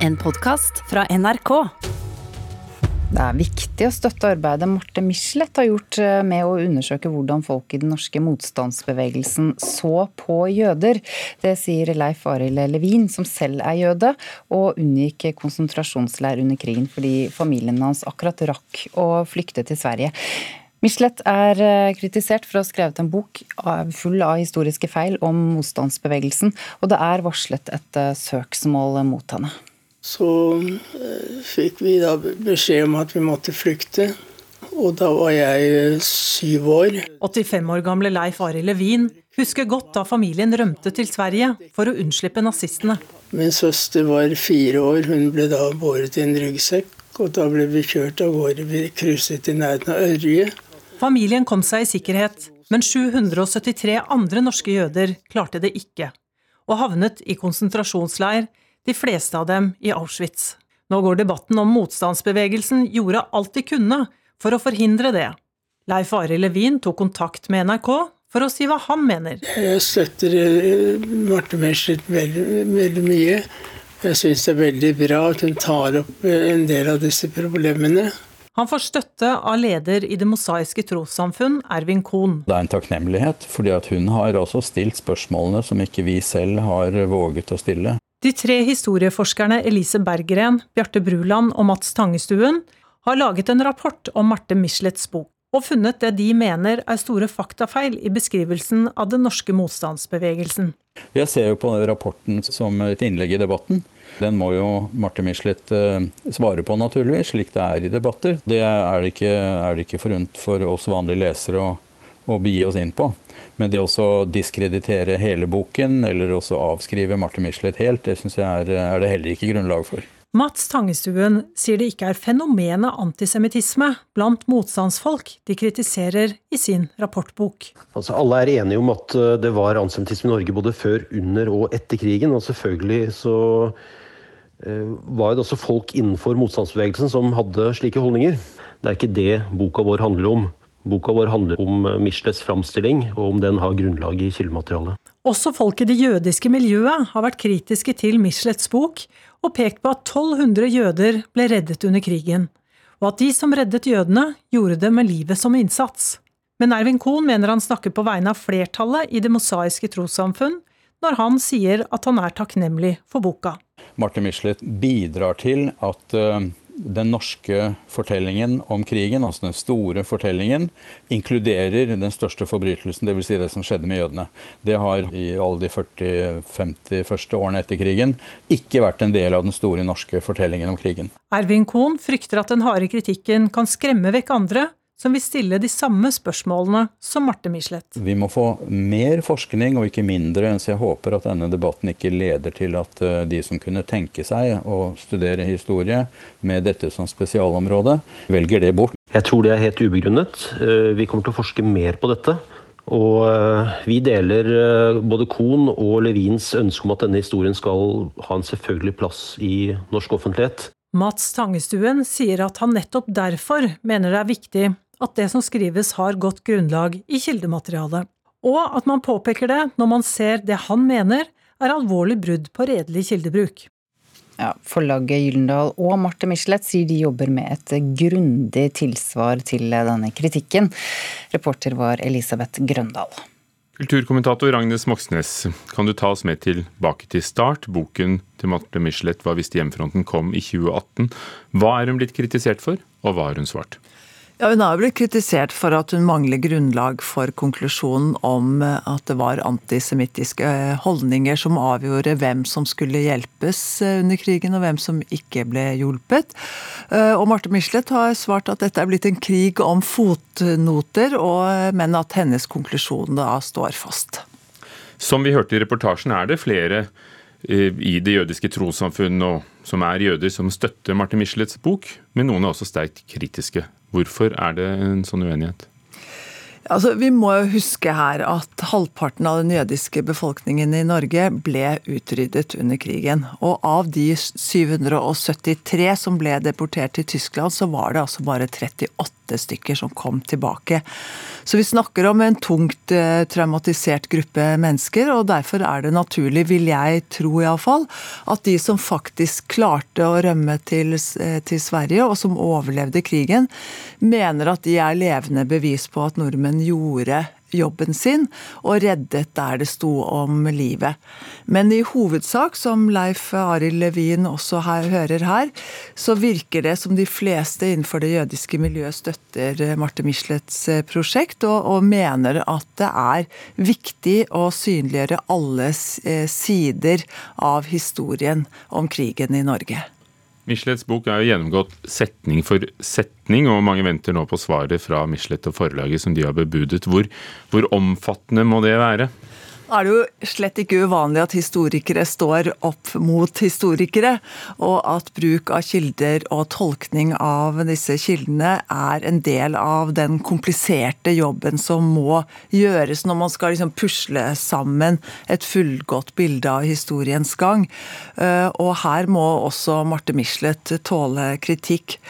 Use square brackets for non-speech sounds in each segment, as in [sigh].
En podkast fra NRK. Det er viktig å støtte arbeidet Marte Michelet har gjort eh, med å undersøke hvordan folk i den norske motstandsbevegelsen så på jøder. Det sier Leif Arild Levin, som selv er jøde, og unngikk konsentrasjonsleir under krigen fordi familien hans akkurat rakk å flykte til Sverige. Michelet er eh, kritisert for å ha skrevet en bok full av historiske feil om motstandsbevegelsen, og det er varslet et eh, søksmål mot henne. Så eh, fikk vi da beskjed om at vi måtte flykte. Og da var jeg eh, syv år. 85 år gamle Leif Arild Levin husker godt da familien rømte til Sverige for å unnslippe nazistene. Min søster var fire år. Hun ble da båret i en ryggsekk. Og da ble vi kjørt av gårde. Vi krysset i nærheten av Ørje. Familien kom seg i sikkerhet, men 773 andre norske jøder klarte det ikke, og havnet i konsentrasjonsleir de fleste av dem i Auschwitz. Nå går debatten om motstandsbevegelsen gjorde alt de kunne for å forhindre det. Leif Arild Levin tok kontakt med NRK for å si hva han mener. Jeg støtter eh, Marte Meschert veldig, veldig mye. Jeg syns det er veldig bra at hun tar opp eh, en del av disse problemene. Han får støtte av leder i Det mosaiske trossamfunn, Ervin Kohn. Det er en takknemlighet, fordi hun har også stilt spørsmålene som ikke vi selv har våget å stille. De tre historieforskerne Elise Berggren, Bjarte Bruland og Mats Tangestuen har laget en rapport om Marte Michelets bok, og funnet det de mener er store faktafeil i beskrivelsen av den norske motstandsbevegelsen. Jeg ser jo på rapporten som et innlegg i debatten. Den må jo Marte Michelet eh, svare på, naturligvis, slik det er i debatter. Det er det ikke, er det ikke forunt for oss vanlige lesere å, å begi oss inn på. Men det å diskreditere hele boken, eller også avskrive Martin Michelet helt, det syns jeg er, er, det heller ikke grunnlag for. Mats Tangestuen sier det ikke er fenomenet antisemittisme blant motstandsfolk de kritiserer i sin rapportbok. Altså, alle er enige om at eh, det var antisemittisme i Norge både før, under og etter krigen. Og selvfølgelig så eh, var det også folk innenfor motstandsbevegelsen som hadde slike holdninger. Det er ikke det boka vår handler om. Boka vår handler om eh, Michelets framstilling, og om den har grunnlag i kildematerialet. Også folk i det jødiske miljøet har vært kritiske til Michelets bok, og pekt på at 1200 jøder ble reddet under krigen, og at de som reddet jødene, gjorde det med livet som innsats. Men Ervin Kohn mener han snakker på vegne av flertallet i Det mosaiske trossamfunn når han sier at han er takknemlig for boka. Martin Michelet bidrar til at uh den norske fortellingen om krigen, altså den store fortellingen, inkluderer den største forbrytelsen, dvs. Si det som skjedde med jødene. Det har i alle de 40-50 første årene etter krigen ikke vært en del av den store norske fortellingen om krigen. Ervin Kohn frykter at den harde kritikken kan skremme vekk andre som vil stille de samme spørsmålene som Marte Michelet. Vi må få mer forskning og ikke mindre, så jeg håper at denne debatten ikke leder til at eh, de som kunne tenke seg å studere historie med dette som spesialområde, velger det bort. Jeg tror det er helt ubegrunnet. Eh, vi kommer til å forske mer på dette. Og eh, vi deler både Kohn og Levins ønske om at denne historien skal ha en selvfølgelig plass i norsk offentlighet. Mats Tangestuen sier at han nettopp derfor mener det er viktig at det som skrives har godt grunnlag i kildematerialet, og at man påpeker det når man ser det han mener er alvorlig brudd på redelig kildebruk. Ja, Forlaget Gyldendal og Marte Michelet sier de jobber med et grundig tilsvar til denne kritikken. Reporter var Elisabeth Grøndal. Kulturkommentator Agnes Moxnes, kan du ta oss med tilbake til start? Boken til Marte Michelet var hvis hjemmefronten kom i 2018. Hva er hun blitt kritisert for, og hva har hun svart? Ja, Hun har blitt kritisert for at hun mangler grunnlag for konklusjonen om eh, at det var antisemittiske eh, holdninger som avgjorde hvem som skulle hjelpes eh, under krigen, og hvem som ikke ble hjulpet. Og Marte Michelet har svart at dette er blitt en krig om fotnoter, men at hennes konklusjon da står fast. Som vi hørte i reportasjen, er det flere i det jødiske trossamfunn som er jøder, som støtter Marte Michelets bok, men noen er også sterkt kritiske. Hvorfor er det en sånn uenighet? Altså, Vi må jo huske her at halvparten av den jødiske befolkningen i Norge ble utryddet under krigen. Og av de 773 som ble deportert til Tyskland, så var det altså bare 38 stykker som kom tilbake. Så vi snakker om en tungt eh, traumatisert gruppe mennesker, og derfor er det naturlig, vil jeg tro iallfall, at de som faktisk klarte å rømme til, eh, til Sverige, og som overlevde krigen, mener at de er levende bevis på at nordmenn gjorde jobben sin og reddet der det sto om livet. Men i hovedsak, som Leif Arild Levin også her, hører her, så virker det som de fleste innenfor det jødiske miljøet støtter Marte Michelets eh, prosjekt, og, og mener at det er viktig å synliggjøre alle eh, sider av historien om krigen i Norge. Michelets bok er jo gjennomgått setning for setning, og mange venter nå på svaret fra Michelet og forlaget som de har bebudet. Hvor, hvor omfattende må det være? Er det jo slett ikke uvanlig at historikere står opp mot historikere, og at bruk av kilder og tolkning av disse kildene er en del av den kompliserte jobben som må gjøres når man skal liksom pusle sammen et fullgodt bilde av historiens gang. Eh, og her må også Marte Michelet tåle kritikk.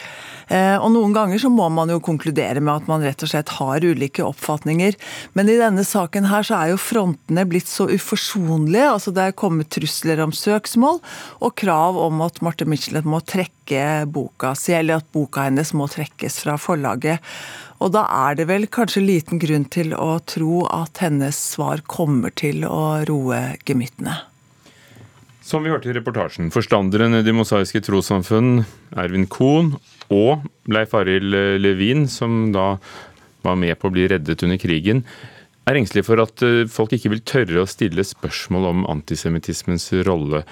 Eh, og Noen ganger så må man jo konkludere med at man rett og slett har ulike oppfatninger. Men i denne saken her så er jo frontene blitt så uforsonlige. altså Det er kommet trusler om søksmål og krav om at Marte Michelet må trekke boka si, eller at boka hennes må trekkes fra forlaget. Og da er det vel kanskje liten grunn til å tro at hennes svar kommer til å roe gemyttene. Som vi hørte i reportasjen, forstanderen i De mosaiske trossamfunn, Ervin Kohn, og Leif Arild Levin, som da var med på å bli reddet under krigen, er engstelige for at eh, folk ikke vil tørre å stille spørsmål om antisemittismens rolle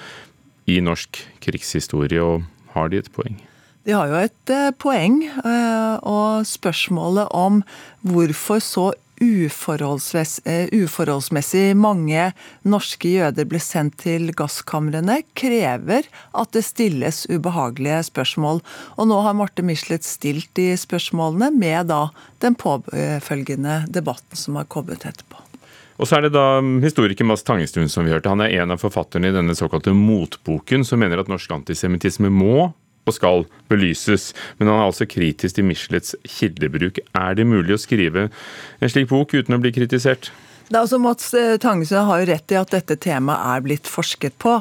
i norsk krigshistorie, og har de et poeng? De har jo et eh, poeng, eh, og spørsmålet om hvorfor så Eh, uforholdsmessig mange norske jøder ble sendt til gasskamrene, krever at det stilles ubehagelige spørsmål. Og nå har Marte Michelet stilt de spørsmålene med da den påfølgende debatten som har kommet etterpå. Og så er det da historiker Mads Tangestuen som vi hørte. Han er en av forfatterne i denne såkalte motboken, som mener at norsk antisemittisme må og skal belyses, men han er altså kritisk til Michelets kildebruk. Er det mulig å skrive en slik bok uten å bli kritisert? Er altså Mats Tangesø har jo rett i at dette temaet er blitt forsket på.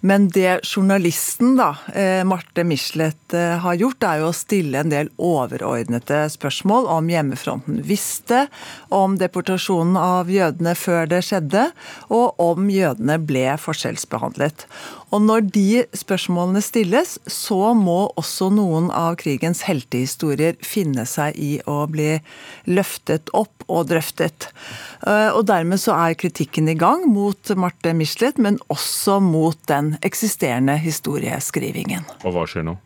Men det journalisten, da, eh, Marte Michelet, eh, har gjort, er jo å stille en del overordnede spørsmål om hjemmefronten visste, om deportasjonen av jødene før det skjedde, og om jødene ble forskjellsbehandlet. Og når de spørsmålene stilles, så må også noen av krigens heltehistorier finne seg i å bli løftet opp og drøftet. Og og dermed så er kritikken i gang mot Marte Michelet, men også mot den eksisterende historieskrivingen. Og hva skjer nå?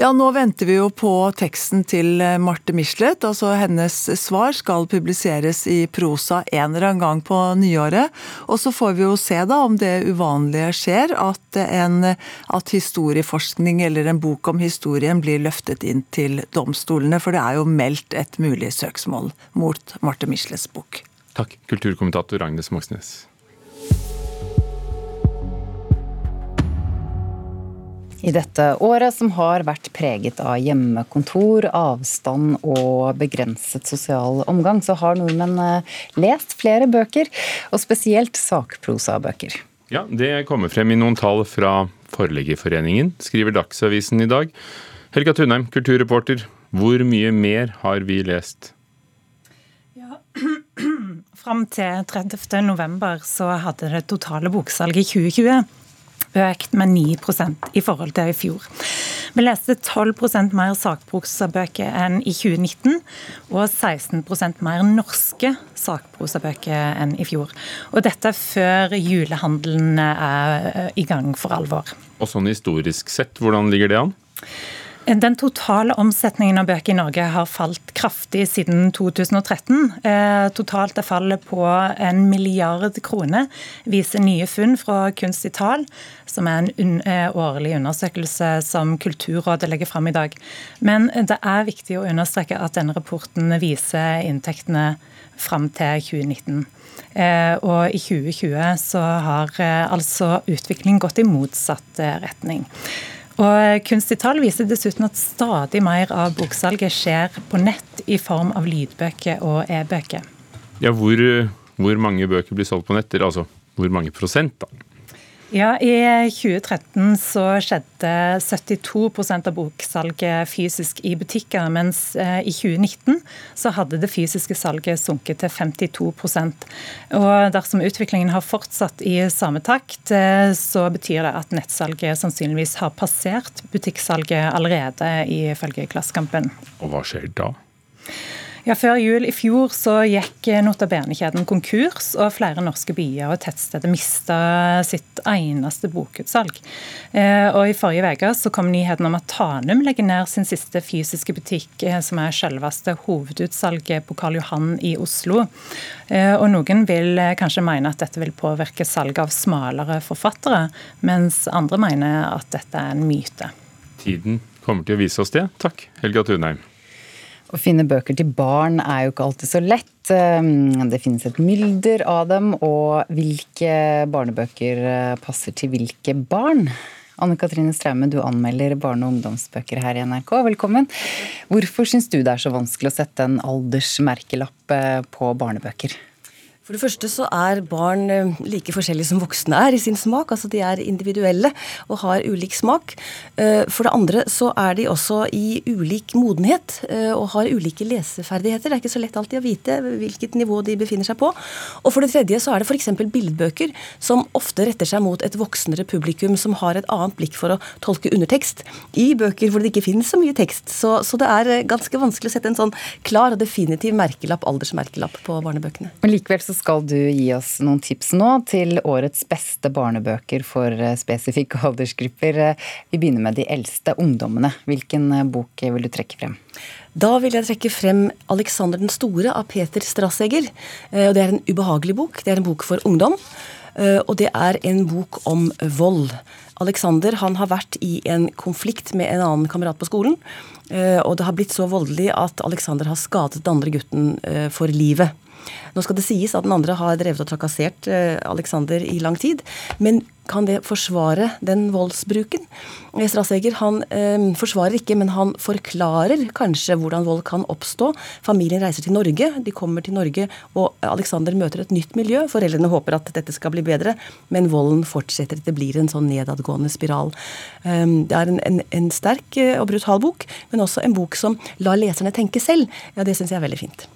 Ja, Nå venter vi jo på teksten til Marte Michelet. altså Hennes svar skal publiseres i prosa en eller annen gang på nyåret. Og så får vi jo se da om det uvanlige skjer, at, en, at historieforskning eller en bok om historien blir løftet inn til domstolene. For det er jo meldt et mulig søksmål mot Marte Michelets bok. Takk, kulturkommentator Agnes Moxnes. I dette året som har vært preget av hjemmekontor, avstand og begrenset sosial omgang, så har nordmenn eh, lest flere bøker, og spesielt sakprosabøker. Ja, det kommer frem i noen tall fra Forleggerforeningen, skriver Dagsavisen i dag. Helga Tunheim, kulturreporter. Hvor mye mer har vi lest? Ja, [clears throat] Fram til 30. november så hadde det totale boksalget i 2020 økt med 9% i forhold til i fjor. Vi leste 12% mer sakprosabøker enn i 2019, og 16% mer norske sakprosabøker enn i fjor. Og dette før julehandelen er i gang for alvor. Og sånn historisk sett, hvordan ligger det an? Den totale omsetningen av bøker i Norge har falt kraftig siden 2013. Eh, totalt er fallet på en milliard kroner, viser nye funn fra Kunst i tall, som er en eh, årlig undersøkelse som Kulturrådet legger fram i dag. Men det er viktig å understreke at denne rapporten viser inntektene fram til 2019. Eh, og i 2020 så har altså utviklingen gått i motsatt retning. Og Kunstig tall viser dessuten at stadig mer av boksalget skjer på nett i form av lydbøker og e-bøker. Ja, hvor, hvor, mange bøker blir solgt på nett? Altså hvor mange prosent, da? Ja, I 2013 så skjedde 72% av boksalget fysisk i butikker, mens eh, i 2019 så hadde det fysiske salget sunket til 52% Og Dersom utviklingen har fortsatt i samme takt, eh, så betyr det at nettsalget sannsynligvis har passert butikksalget allerede, ifølge Klassekampen. Og hva skjer da? Ja, Før jul i fjor så gikk Nota Bene-kjeden konkurs, og flere norske byer og tettsteder mista sitt eneste bokutsalg. Eh, og I forrige uke kom nyheten om at Tanum legger ned sin siste fysiske butikk, eh, som er selveste hovedutsalget på Karl Johan i Oslo. Eh, og Noen vil kanskje mene at dette vil påvirke salget av smalere forfattere, mens andre mener at dette er en myte. Tiden kommer til å vise oss det. Takk, Helga Tunheim. Å finne bøker til barn er jo ikke alltid så lett. Ehm, det finnes et mylder av dem, og hvilke barnebøker eh, passer til hvilke barn? Anne Katrine Straume, du anmelder barne- og ungdomsbøker her i NRK. Velkommen. Hvorfor syns du det er så vanskelig å sette en aldersmerkelapp eh, på barnebøker? For det første så er barn eh, like forskjellige som voksne er i sin smak. Altså de er individuelle og har ulik smak. Eh, for det andre så er de også i ulik modenhet eh, og har ulike leseferdigheter. Det er ikke så lett alltid å vite hvilket nivå de befinner seg på. Og for det tredje så er det f.eks. billedbøker som ofte retter seg mot et voksnere publikum som har et annet blikk for å tolke undertekst i bøker hvor det ikke finnes så mye tekst. Så, så det er ganske vanskelig å sette en sånn klar og definitiv merkelapp, aldersmerkelapp på barnebøkene. Men likevel så skal du gi oss noen tips nå til årets beste barnebøker for eh, spesifikke [laughs] aldersgrupper. Eh, vi begynner med de eldste ungdommene. Hvilken eh, bok vil du trekke frem? Da vil jeg trekke frem 'Alexander den store' av Peter Strasseger. Det er en ubehagelig bok. Det er en bok for ungdom. Og det er en bok om vold. Alexander han har vært i en konflikt med en annen kamerat på skolen. Og det har blitt så voldelig at Alexander har skadet den andre gutten for livet. Nå skal det sies at den andre har drevet og trakassert eh, Alexander i lang tid. Men kan det forsvare den voldsbruken? Eh, Strasseger han eh, forsvarer ikke, men han forklarer kanskje hvordan vold kan oppstå. Familien reiser til Norge, de kommer til Norge, og Alexander møter et nytt miljø. Foreldrene håper at dette skal bli bedre, men volden fortsetter. Det blir en sånn nedadgående spiral. Eh, det er en, en, en sterk og brutal bok, men også en bok som lar leserne tenke selv. Ja, Det syns jeg er veldig fint.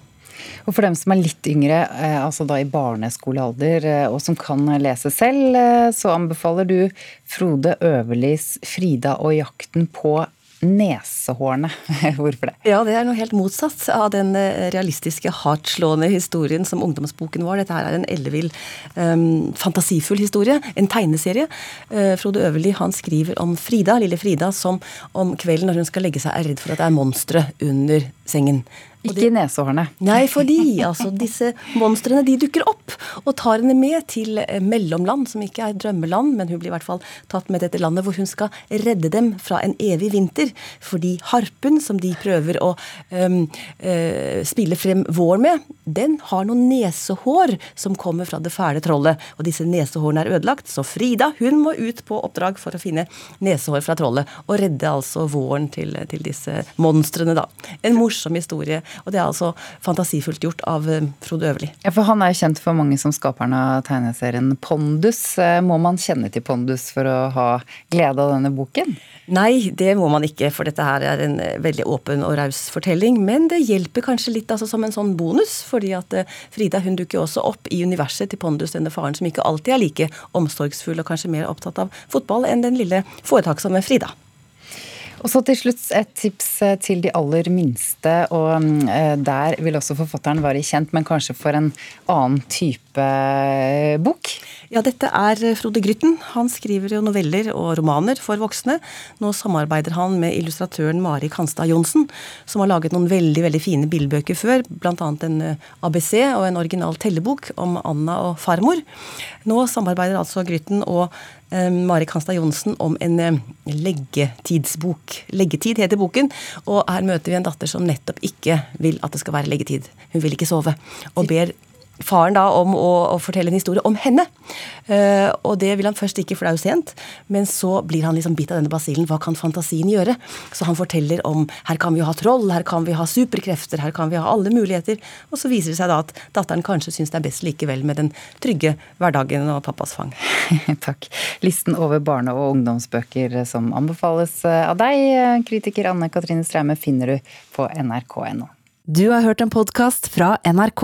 Og for dem som er litt yngre, eh, altså da i barneskolealder, eh, og som kan lese selv, eh, så anbefaler du Frode Øverlis 'Frida og jakten på nesehårene. [laughs] Hvorfor det? Ja, det er noe helt motsatt av den realistiske, hardtslående historien som ungdomsboken var. Dette her er en ellevill, um, fantasifull historie. En tegneserie. Uh, Frode Øverli han skriver om Frida, lille Frida, som om kvelden når hun skal legge seg, er redd for at det er monstre under sengen. Ikke i nesehårene. Nei, fordi altså, disse monstrene de dukker opp og tar henne med til eh, mellomland, som ikke er drømmeland, men hun blir i hvert fall tatt med dette landet hvor hun skal redde dem fra en evig vinter. Fordi harpen som de prøver å um, uh, spille frem vår med, den har noen nesehår som kommer fra det fæle trollet. Og disse nesehårene er ødelagt, så Frida hun må ut på oppdrag for å finne nesehår fra trollet og redde altså våren til, til disse monstrene, da. En morsom historie og det er altså fantasifullt gjort av eh, Frode Øverli. Ja, for han er jo kjent for mange som skaperen av tegneserien Pondus. Eh, må man kjenne til Pondus for å ha glede av denne boken? Nei, det må man ikke, for dette her er en eh, veldig åpen og raus fortelling. Men det hjelper kanskje litt altså, som en sånn bonus, fordi at Frida hun dukker også opp i universet til Pondus, denne faren som ikke alltid er like omsorgsfull og kanskje mer opptatt av fotball enn den lille foretaksomme Frida. Og så til slutt et tips eh, til de aller minste. Og eh, der vil også forfatteren være kjent, men kanskje for en annen type eh, bok? Ja, dette er Frode Grytten. Han skriver jo noveller og romaner for voksne. Nå samarbeider han med illustratøren Mari Kanstad Johnsen, som har laget noen veldig veldig fine bildebøker før, bl.a. en ABC og en original tellebok om Anna og farmor. Nå samarbeider altså Grytten og Eh, Mari Kanstad Johnsen om en eh, leggetidsbok. Leggetid heter boken, og her møter vi en datter som nettopp ikke vil at det skal være leggetid. Hun vil ikke sove, og ber faren da om å, å, fortelle en historie om henne. Uh, og det vil han først ikke, for det er jo sent. Men så blir han liksom bitt av denne basillen. Hva kan fantasien gjøre? Så han forteller om her kan vi ha troll, her kan vi ha superkrefter, her kan vi ha alle muligheter. Og så viser det seg da at datteren kanskje syns det er best likevel med den trygge hverdagen og pappas fang. [laughs] Takk. Listen over barne- og ungdomsbøker som anbefales av deg, kritiker Anne Katrine Straume, finner du på nrk.no. Du har hørt en podkast fra NRK.